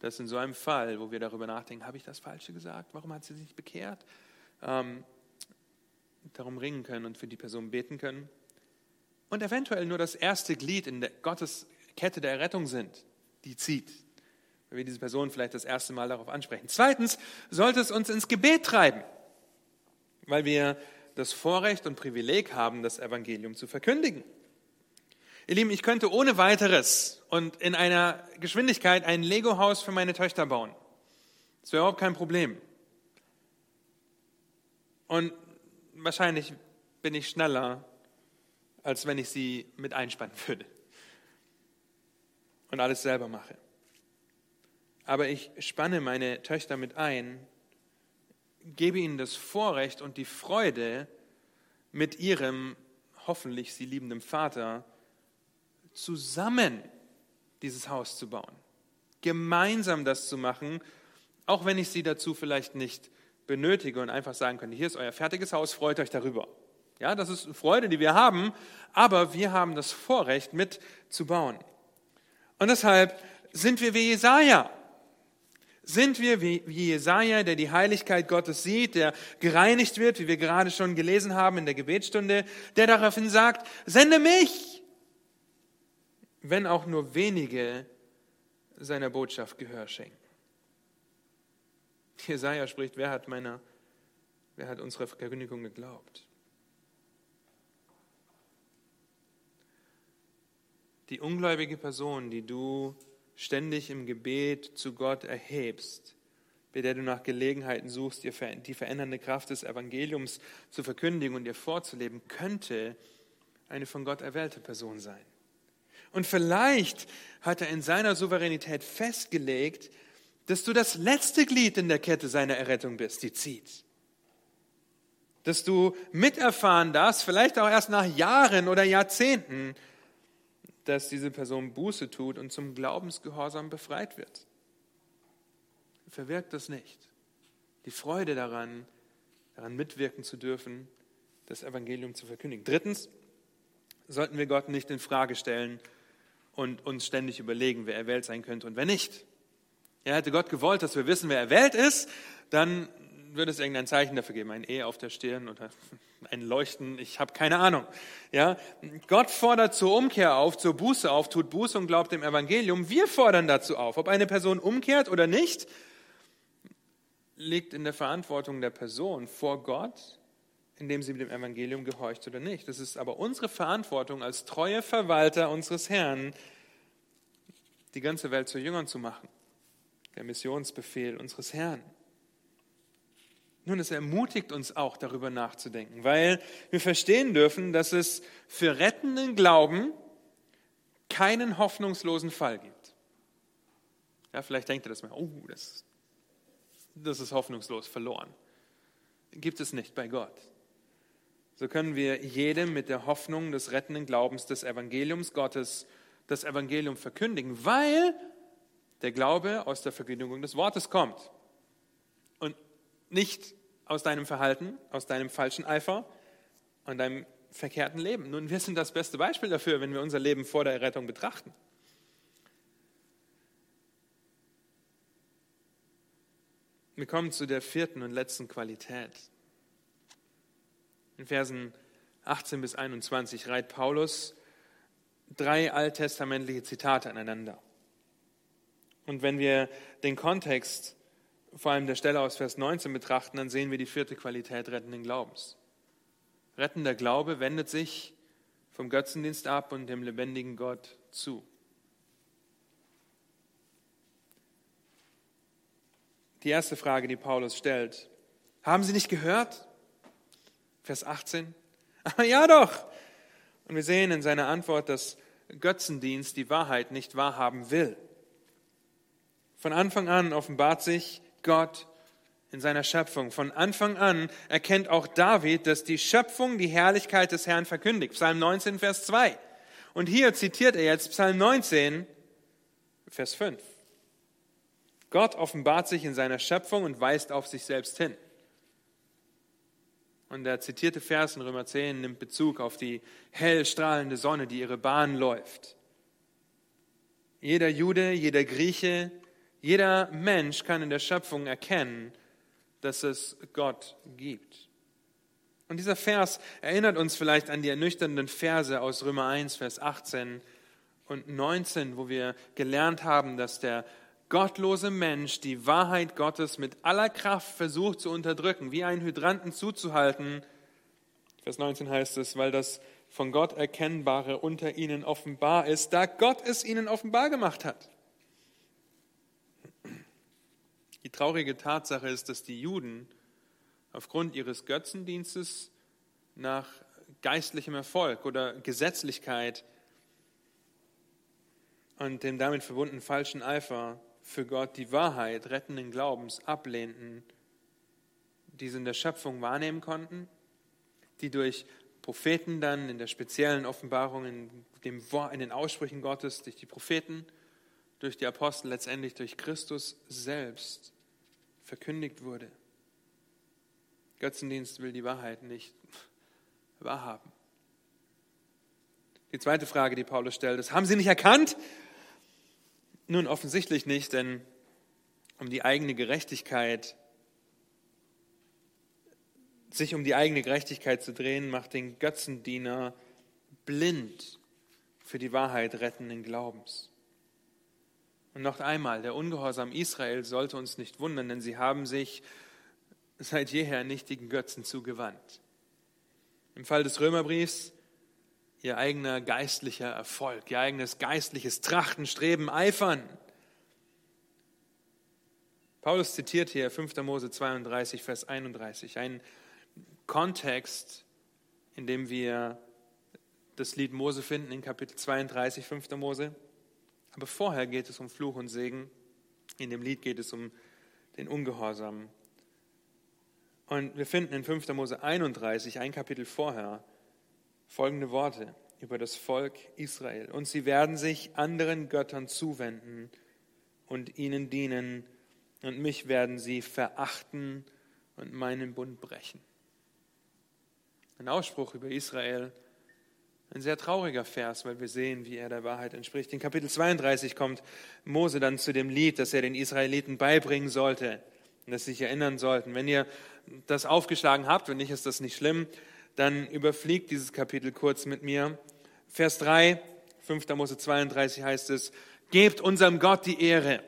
dass in so einem Fall, wo wir darüber nachdenken, habe ich das Falsche gesagt? Warum hat sie sich bekehrt? Ähm, darum ringen können und für die Person beten können. Und eventuell nur das erste Glied in der Gottes Kette der Errettung sind, die zieht. Weil wir diese Person vielleicht das erste Mal darauf ansprechen. Zweitens sollte es uns ins Gebet treiben, weil wir das Vorrecht und Privileg haben, das Evangelium zu verkündigen. Ihr Lieben, ich könnte ohne weiteres und in einer Geschwindigkeit ein Lego-Haus für meine Töchter bauen. Das wäre überhaupt kein Problem. Und wahrscheinlich bin ich schneller, als wenn ich sie mit einspannen würde und alles selber mache. Aber ich spanne meine Töchter mit ein, gebe ihnen das Vorrecht und die Freude, mit ihrem hoffentlich sie liebenden Vater zusammen dieses Haus zu bauen, gemeinsam das zu machen, auch wenn ich sie dazu vielleicht nicht benötige und einfach sagen könnte, hier ist euer fertiges Haus, freut euch darüber. Ja, das ist Freude, die wir haben, aber wir haben das Vorrecht mit zu bauen. Und deshalb sind wir wie Jesaja. Sind wir wie, Jesaja, der die Heiligkeit Gottes sieht, der gereinigt wird, wie wir gerade schon gelesen haben in der Gebetsstunde, der daraufhin sagt, sende mich, wenn auch nur wenige seiner Botschaft Gehör schenken. Jesaja spricht, wer hat meiner, wer hat unserer Verkündigung geglaubt? Die ungläubige Person, die du ständig im Gebet zu Gott erhebst, bei der du nach Gelegenheiten suchst, die verändernde Kraft des Evangeliums zu verkündigen und ihr vorzuleben, könnte eine von Gott erwählte Person sein. Und vielleicht hat er in seiner Souveränität festgelegt, dass du das letzte Glied in der Kette seiner Errettung bist, die zieht. Dass du miterfahren darfst, vielleicht auch erst nach Jahren oder Jahrzehnten, dass diese Person Buße tut und zum Glaubensgehorsam befreit wird. Verwirkt das nicht. Die Freude daran, daran mitwirken zu dürfen, das Evangelium zu verkündigen. Drittens sollten wir Gott nicht in Frage stellen, und uns ständig überlegen, wer erwählt sein könnte und wer nicht. Ja, hätte Gott gewollt, dass wir wissen, wer erwählt ist, dann würde es irgendein Zeichen dafür geben, ein E auf der Stirn oder (laughs) ein Leuchten, ich habe keine Ahnung. Ja, Gott fordert zur Umkehr auf, zur Buße auf, tut Buße und glaubt dem Evangelium. Wir fordern dazu auf. Ob eine Person umkehrt oder nicht, liegt in der Verantwortung der Person vor Gott, indem sie dem Evangelium gehorcht oder nicht. Es ist aber unsere Verantwortung als treue Verwalter unseres Herrn, die ganze Welt zu Jüngern zu machen. Der Missionsbefehl unseres Herrn. Nun, es ermutigt uns auch darüber nachzudenken, weil wir verstehen dürfen, dass es für rettenden Glauben keinen hoffnungslosen Fall gibt. Ja, vielleicht denkt ihr das mal, oh, das, das ist hoffnungslos verloren. Gibt es nicht bei Gott so können wir jedem mit der Hoffnung des rettenden Glaubens des Evangeliums Gottes das Evangelium verkündigen, weil der Glaube aus der Verkündigung des Wortes kommt und nicht aus deinem Verhalten, aus deinem falschen Eifer und deinem verkehrten Leben. Nun, wir sind das beste Beispiel dafür, wenn wir unser Leben vor der Errettung betrachten. Wir kommen zu der vierten und letzten Qualität. In Versen 18 bis 21 reiht Paulus drei alttestamentliche Zitate aneinander. Und wenn wir den Kontext vor allem der Stelle aus Vers 19 betrachten, dann sehen wir die vierte Qualität rettenden Glaubens. Rettender Glaube wendet sich vom Götzendienst ab und dem lebendigen Gott zu. Die erste Frage, die Paulus stellt, haben Sie nicht gehört? Vers 18. Aber ja doch. Und wir sehen in seiner Antwort, dass Götzendienst die Wahrheit nicht wahrhaben will. Von Anfang an offenbart sich Gott in seiner Schöpfung. Von Anfang an erkennt auch David, dass die Schöpfung die Herrlichkeit des Herrn verkündigt. Psalm 19, Vers 2. Und hier zitiert er jetzt Psalm 19 Vers 5. Gott offenbart sich in seiner Schöpfung und weist auf sich selbst hin. Und der zitierte Vers in Römer 10 nimmt Bezug auf die hell strahlende Sonne, die ihre Bahn läuft. Jeder Jude, jeder Grieche, jeder Mensch kann in der Schöpfung erkennen, dass es Gott gibt. Und dieser Vers erinnert uns vielleicht an die ernüchternden Verse aus Römer 1, Vers 18 und 19, wo wir gelernt haben, dass der gottlose Mensch die Wahrheit Gottes mit aller Kraft versucht zu unterdrücken, wie einen Hydranten zuzuhalten. Vers 19 heißt es, weil das von Gott Erkennbare unter ihnen offenbar ist, da Gott es ihnen offenbar gemacht hat. Die traurige Tatsache ist, dass die Juden aufgrund ihres Götzendienstes nach geistlichem Erfolg oder Gesetzlichkeit und dem damit verbundenen falschen Eifer für Gott die Wahrheit rettenden Glaubens ablehnten, die sie in der Schöpfung wahrnehmen konnten, die durch Propheten dann in der speziellen Offenbarung, in, dem, in den Aussprüchen Gottes, durch die Propheten, durch die Apostel, letztendlich durch Christus selbst verkündigt wurde. Götzendienst will die Wahrheit nicht wahrhaben. Die zweite Frage, die Paulus stellt, ist, haben Sie nicht erkannt, nun, offensichtlich nicht, denn um die eigene Gerechtigkeit, sich um die eigene Gerechtigkeit zu drehen, macht den Götzendiener blind für die Wahrheit rettenden Glaubens. Und noch einmal, der Ungehorsam Israel sollte uns nicht wundern, denn sie haben sich seit jeher nichtigen Götzen zugewandt. Im Fall des Römerbriefs ihr eigener geistlicher Erfolg, ihr eigenes geistliches Trachten, Streben, Eifern. Paulus zitiert hier 5. Mose 32, Vers 31, ein Kontext, in dem wir das Lied Mose finden in Kapitel 32, 5. Mose. Aber vorher geht es um Fluch und Segen. In dem Lied geht es um den Ungehorsam. Und wir finden in 5. Mose 31, ein Kapitel vorher, folgende Worte über das Volk Israel. Und sie werden sich anderen Göttern zuwenden und ihnen dienen, und mich werden sie verachten und meinen Bund brechen. Ein Ausspruch über Israel, ein sehr trauriger Vers, weil wir sehen, wie er der Wahrheit entspricht. In Kapitel 32 kommt Mose dann zu dem Lied, das er den Israeliten beibringen sollte und das sie sich erinnern sollten. Wenn ihr das aufgeschlagen habt, wenn nicht, ist das nicht schlimm, dann überfliegt dieses Kapitel kurz mit mir. Vers 3, 5. Mose 32 heißt es, gebt unserem Gott die Ehre.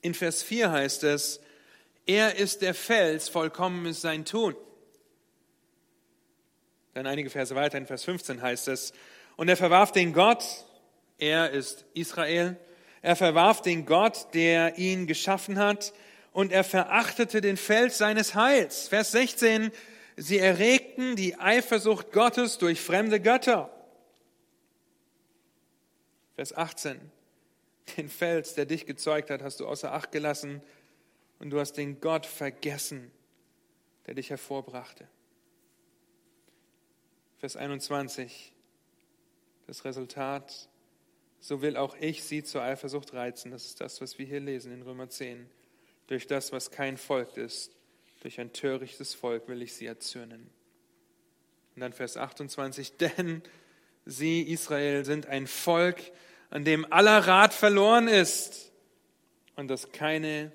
In Vers 4 heißt es, er ist der Fels, vollkommen ist sein Tun. Dann einige Verse weiter in Vers 15 heißt es, und er verwarf den Gott, er ist Israel, er verwarf den Gott, der ihn geschaffen hat, und er verachtete den Fels seines Heils. Vers 16, Sie erregten die Eifersucht Gottes durch fremde Götter. Vers 18. Den Fels, der dich gezeugt hat, hast du außer Acht gelassen und du hast den Gott vergessen, der dich hervorbrachte. Vers 21. Das Resultat, so will auch ich sie zur Eifersucht reizen. Das ist das, was wir hier lesen in Römer 10. Durch das, was kein Volk ist, durch ein törichtes Volk will ich sie erzürnen. Und dann Vers 28, (laughs) denn sie, Israel, sind ein Volk, an dem aller Rat verloren ist und das keine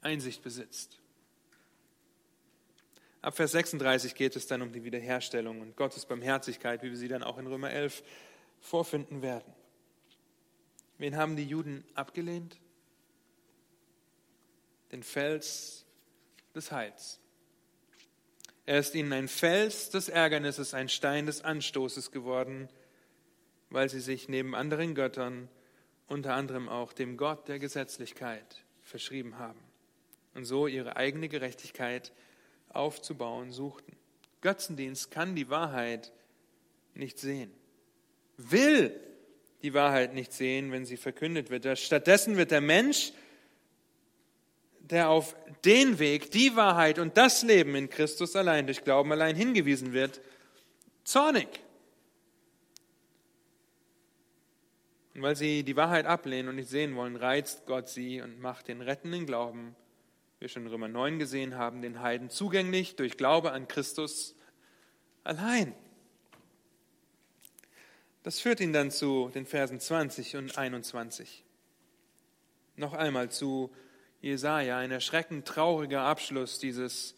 Einsicht besitzt. Ab Vers 36 geht es dann um die Wiederherstellung und Gottes Barmherzigkeit, wie wir sie dann auch in Römer 11 vorfinden werden. Wen haben die Juden abgelehnt? Den Fels des Heils. Er ist ihnen ein Fels des Ärgernisses, ein Stein des Anstoßes geworden, weil sie sich neben anderen Göttern, unter anderem auch dem Gott der Gesetzlichkeit, verschrieben haben und so ihre eigene Gerechtigkeit aufzubauen suchten. Götzendienst kann die Wahrheit nicht sehen, will die Wahrheit nicht sehen, wenn sie verkündet wird. Stattdessen wird der Mensch der auf den Weg, die Wahrheit und das Leben in Christus allein durch Glauben allein hingewiesen wird, zornig. Und weil sie die Wahrheit ablehnen und nicht sehen wollen, reizt Gott sie und macht den rettenden Glauben, wie wir schon in Römer 9 gesehen haben, den Heiden zugänglich durch Glaube an Christus allein. Das führt ihn dann zu den Versen 20 und 21. Noch einmal zu Jesaja, ein erschreckend trauriger Abschluss dieses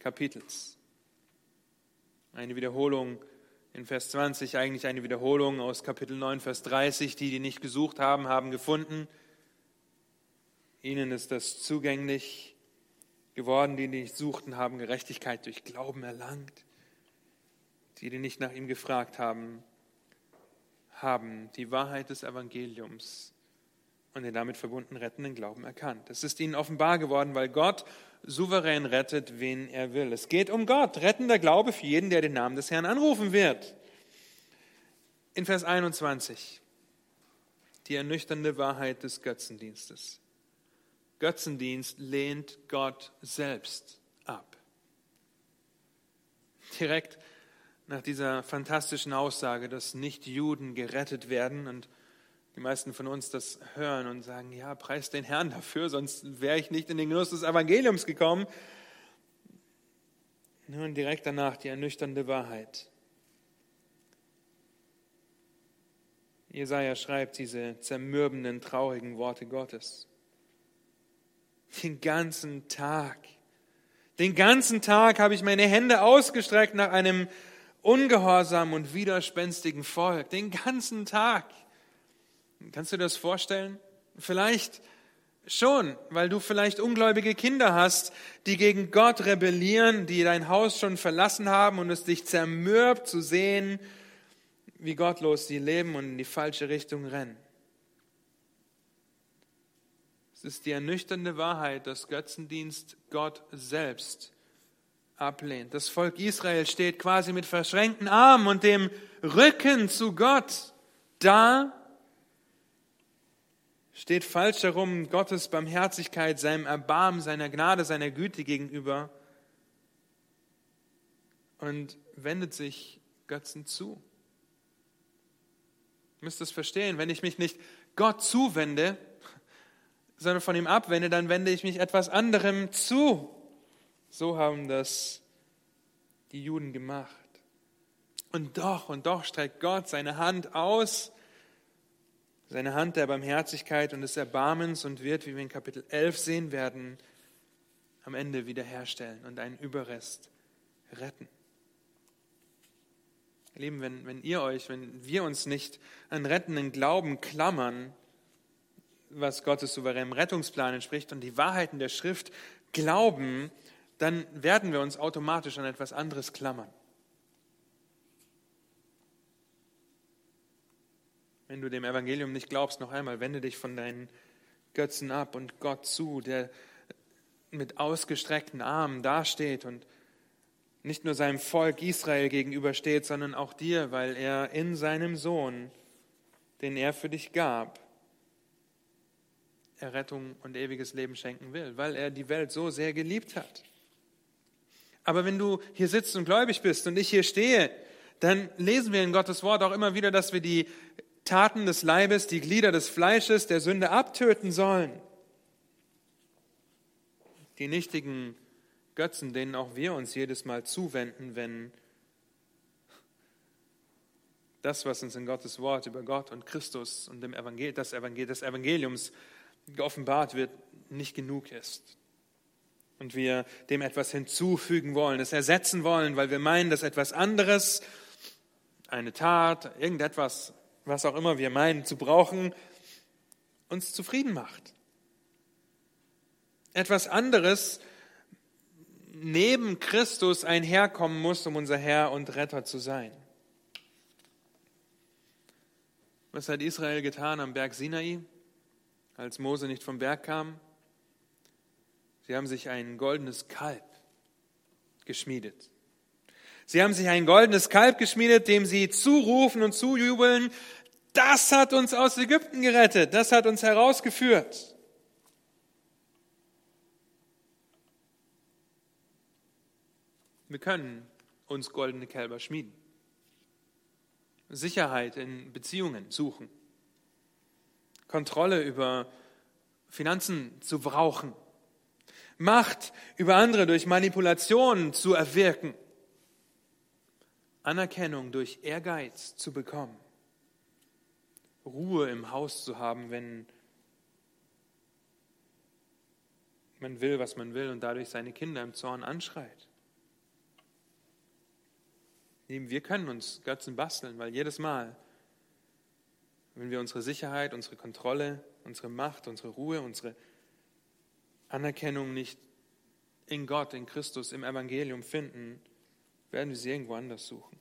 Kapitels. Eine Wiederholung in Vers 20, eigentlich eine Wiederholung aus Kapitel 9, Vers 30. Die, die nicht gesucht haben, haben gefunden. Ihnen ist das zugänglich geworden. Die, die nicht suchten, haben Gerechtigkeit durch Glauben erlangt. Die, die nicht nach ihm gefragt haben, haben die Wahrheit des Evangeliums und den damit verbundenen rettenden Glauben erkannt. Es ist ihnen offenbar geworden, weil Gott souverän rettet, wen er will. Es geht um Gott, rettender Glaube für jeden, der den Namen des Herrn anrufen wird. In Vers 21 die ernüchternde Wahrheit des Götzendienstes. Götzendienst lehnt Gott selbst ab. Direkt nach dieser fantastischen Aussage, dass nicht Juden gerettet werden und die meisten von uns das hören und sagen, ja, preis den Herrn dafür, sonst wäre ich nicht in den Genuss des Evangeliums gekommen. Nun direkt danach die ernüchternde Wahrheit. Jesaja schreibt diese zermürbenden, traurigen Worte Gottes. Den ganzen Tag, den ganzen Tag habe ich meine Hände ausgestreckt nach einem ungehorsamen und widerspenstigen Volk. Den ganzen Tag. Kannst du dir das vorstellen? Vielleicht schon, weil du vielleicht ungläubige Kinder hast, die gegen Gott rebellieren, die dein Haus schon verlassen haben und es dich zermürbt zu sehen, wie gottlos sie leben und in die falsche Richtung rennen. Es ist die ernüchternde Wahrheit, dass Götzendienst Gott selbst ablehnt. Das Volk Israel steht quasi mit verschränkten Armen und dem Rücken zu Gott da, steht falsch herum Gottes Barmherzigkeit, seinem Erbarmen, seiner Gnade, seiner Güte gegenüber und wendet sich Götzen zu. Ihr müsst es verstehen, wenn ich mich nicht Gott zuwende, sondern von ihm abwende, dann wende ich mich etwas anderem zu. So haben das die Juden gemacht. Und doch, und doch streckt Gott seine Hand aus seine Hand der Barmherzigkeit und des Erbarmens und wird, wie wir in Kapitel 11 sehen werden, am Ende wiederherstellen und einen Überrest retten. Ihr Lieben, wenn, wenn ihr euch, wenn wir uns nicht an rettenden Glauben klammern, was Gottes souveränem Rettungsplan entspricht und die Wahrheiten der Schrift glauben, dann werden wir uns automatisch an etwas anderes klammern. Wenn du dem Evangelium nicht glaubst, noch einmal, wende dich von deinen Götzen ab und Gott zu, der mit ausgestreckten Armen dasteht und nicht nur seinem Volk Israel gegenübersteht, sondern auch dir, weil er in seinem Sohn, den er für dich gab, Errettung und ewiges Leben schenken will, weil er die Welt so sehr geliebt hat. Aber wenn du hier sitzt und gläubig bist und ich hier stehe, dann lesen wir in Gottes Wort auch immer wieder, dass wir die Taten des Leibes, die Glieder des Fleisches der Sünde abtöten sollen. Die nichtigen Götzen, denen auch wir uns jedes Mal zuwenden, wenn das, was uns in Gottes Wort über Gott und Christus und dem Evangel das Evangel des Evangeliums geoffenbart wird, nicht genug ist. Und wir dem etwas hinzufügen wollen, es ersetzen wollen, weil wir meinen, dass etwas anderes, eine Tat, irgendetwas was auch immer wir meinen zu brauchen, uns zufrieden macht. Etwas anderes neben Christus einherkommen muss, um unser Herr und Retter zu sein. Was hat Israel getan am Berg Sinai, als Mose nicht vom Berg kam? Sie haben sich ein goldenes Kalb geschmiedet. Sie haben sich ein goldenes Kalb geschmiedet, dem sie zurufen und zujubeln, das hat uns aus Ägypten gerettet, das hat uns herausgeführt. Wir können uns goldene Kälber schmieden. Sicherheit in Beziehungen suchen. Kontrolle über Finanzen zu brauchen, Macht über andere durch Manipulation zu erwirken, Anerkennung durch Ehrgeiz zu bekommen, Ruhe im Haus zu haben, wenn man will, was man will und dadurch seine Kinder im Zorn anschreit. Wir können uns Götzen basteln, weil jedes Mal, wenn wir unsere Sicherheit, unsere Kontrolle, unsere Macht, unsere Ruhe, unsere Anerkennung nicht in Gott, in Christus, im Evangelium finden, werden wir sie irgendwo anders suchen.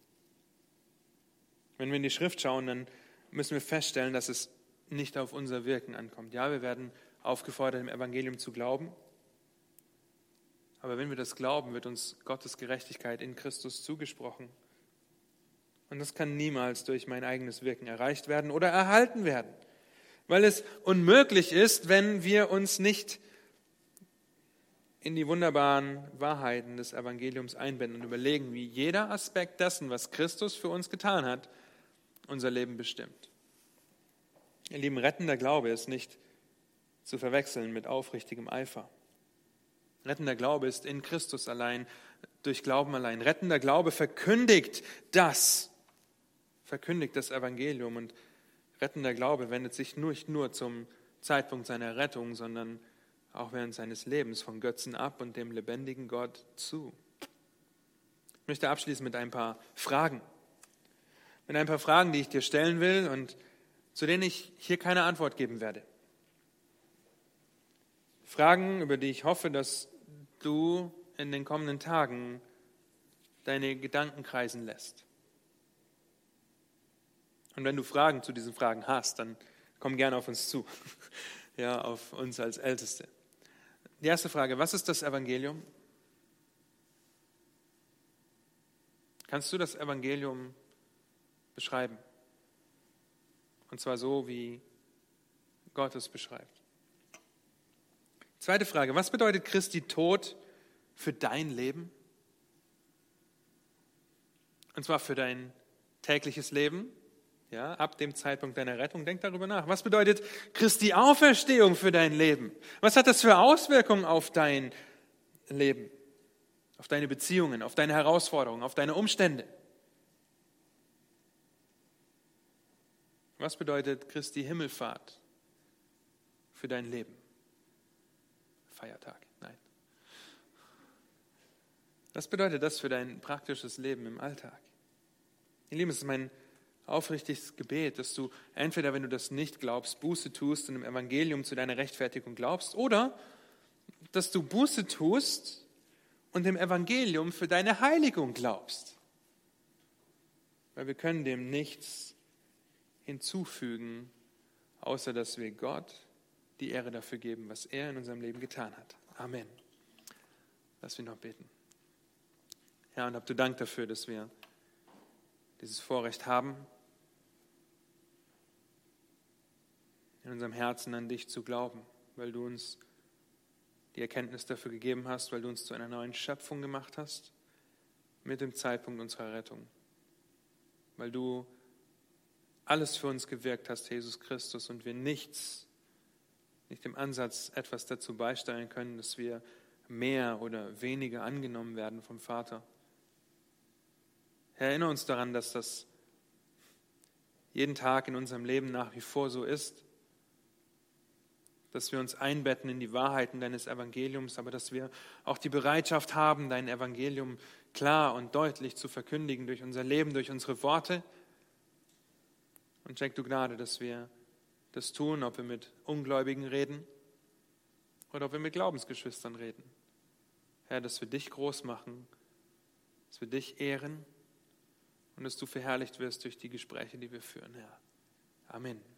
Wenn wir in die Schrift schauen, dann müssen wir feststellen, dass es nicht auf unser Wirken ankommt. Ja, wir werden aufgefordert, im Evangelium zu glauben. Aber wenn wir das glauben, wird uns Gottes Gerechtigkeit in Christus zugesprochen. Und das kann niemals durch mein eigenes Wirken erreicht werden oder erhalten werden, weil es unmöglich ist, wenn wir uns nicht in die wunderbaren Wahrheiten des Evangeliums einbinden und überlegen, wie jeder Aspekt dessen, was Christus für uns getan hat, unser Leben bestimmt. Ihr Lieben, rettender Glaube ist nicht zu verwechseln mit aufrichtigem Eifer. Rettender Glaube ist in Christus allein, durch Glauben allein. Rettender Glaube verkündigt das, verkündigt das Evangelium und rettender Glaube wendet sich nicht nur zum Zeitpunkt seiner Rettung, sondern auch während seines Lebens von Götzen ab und dem lebendigen Gott zu. Ich möchte abschließen mit ein paar Fragen. Mit ein paar Fragen, die ich dir stellen will und zu denen ich hier keine Antwort geben werde. Fragen, über die ich hoffe, dass du in den kommenden Tagen deine Gedanken kreisen lässt. Und wenn du Fragen zu diesen Fragen hast, dann komm gerne auf uns zu, (laughs) ja, auf uns als Älteste. Die erste Frage, was ist das Evangelium? Kannst du das Evangelium beschreiben? Und zwar so, wie Gott es beschreibt. Zweite Frage, was bedeutet Christi Tod für dein Leben? Und zwar für dein tägliches Leben, ja, ab dem Zeitpunkt deiner Rettung. Denk darüber nach. Was bedeutet Christi Auferstehung für dein Leben? Was hat das für Auswirkungen auf dein Leben, auf deine Beziehungen, auf deine Herausforderungen, auf deine Umstände? Was bedeutet Christi Himmelfahrt für dein Leben? Feiertag. Nein. Was bedeutet das für dein praktisches Leben im Alltag? Ihr Lieben, es ist mein aufrichtiges Gebet, dass du entweder, wenn du das nicht glaubst, Buße tust und im Evangelium zu deiner Rechtfertigung glaubst, oder dass du Buße tust und im Evangelium für deine Heiligung glaubst. Weil wir können dem nichts hinzufügen, außer dass wir Gott die Ehre dafür geben, was er in unserem Leben getan hat. Amen. Lass wir noch beten. Herr, und hab du Dank dafür, dass wir dieses Vorrecht haben, in unserem Herzen an dich zu glauben, weil du uns die Erkenntnis dafür gegeben hast, weil du uns zu einer neuen Schöpfung gemacht hast, mit dem Zeitpunkt unserer Rettung, weil du alles für uns gewirkt hast, Jesus Christus, und wir nichts nicht im Ansatz etwas dazu beisteuern können, dass wir mehr oder weniger angenommen werden vom Vater. Erinnere uns daran, dass das jeden Tag in unserem Leben nach wie vor so ist, dass wir uns einbetten in die Wahrheiten deines Evangeliums, aber dass wir auch die Bereitschaft haben, dein Evangelium klar und deutlich zu verkündigen durch unser Leben, durch unsere Worte. Und schenk du Gnade, dass wir das tun, ob wir mit Ungläubigen reden oder ob wir mit Glaubensgeschwistern reden. Herr, dass wir dich groß machen, dass wir dich ehren und dass du verherrlicht wirst durch die Gespräche, die wir führen, Herr. Amen.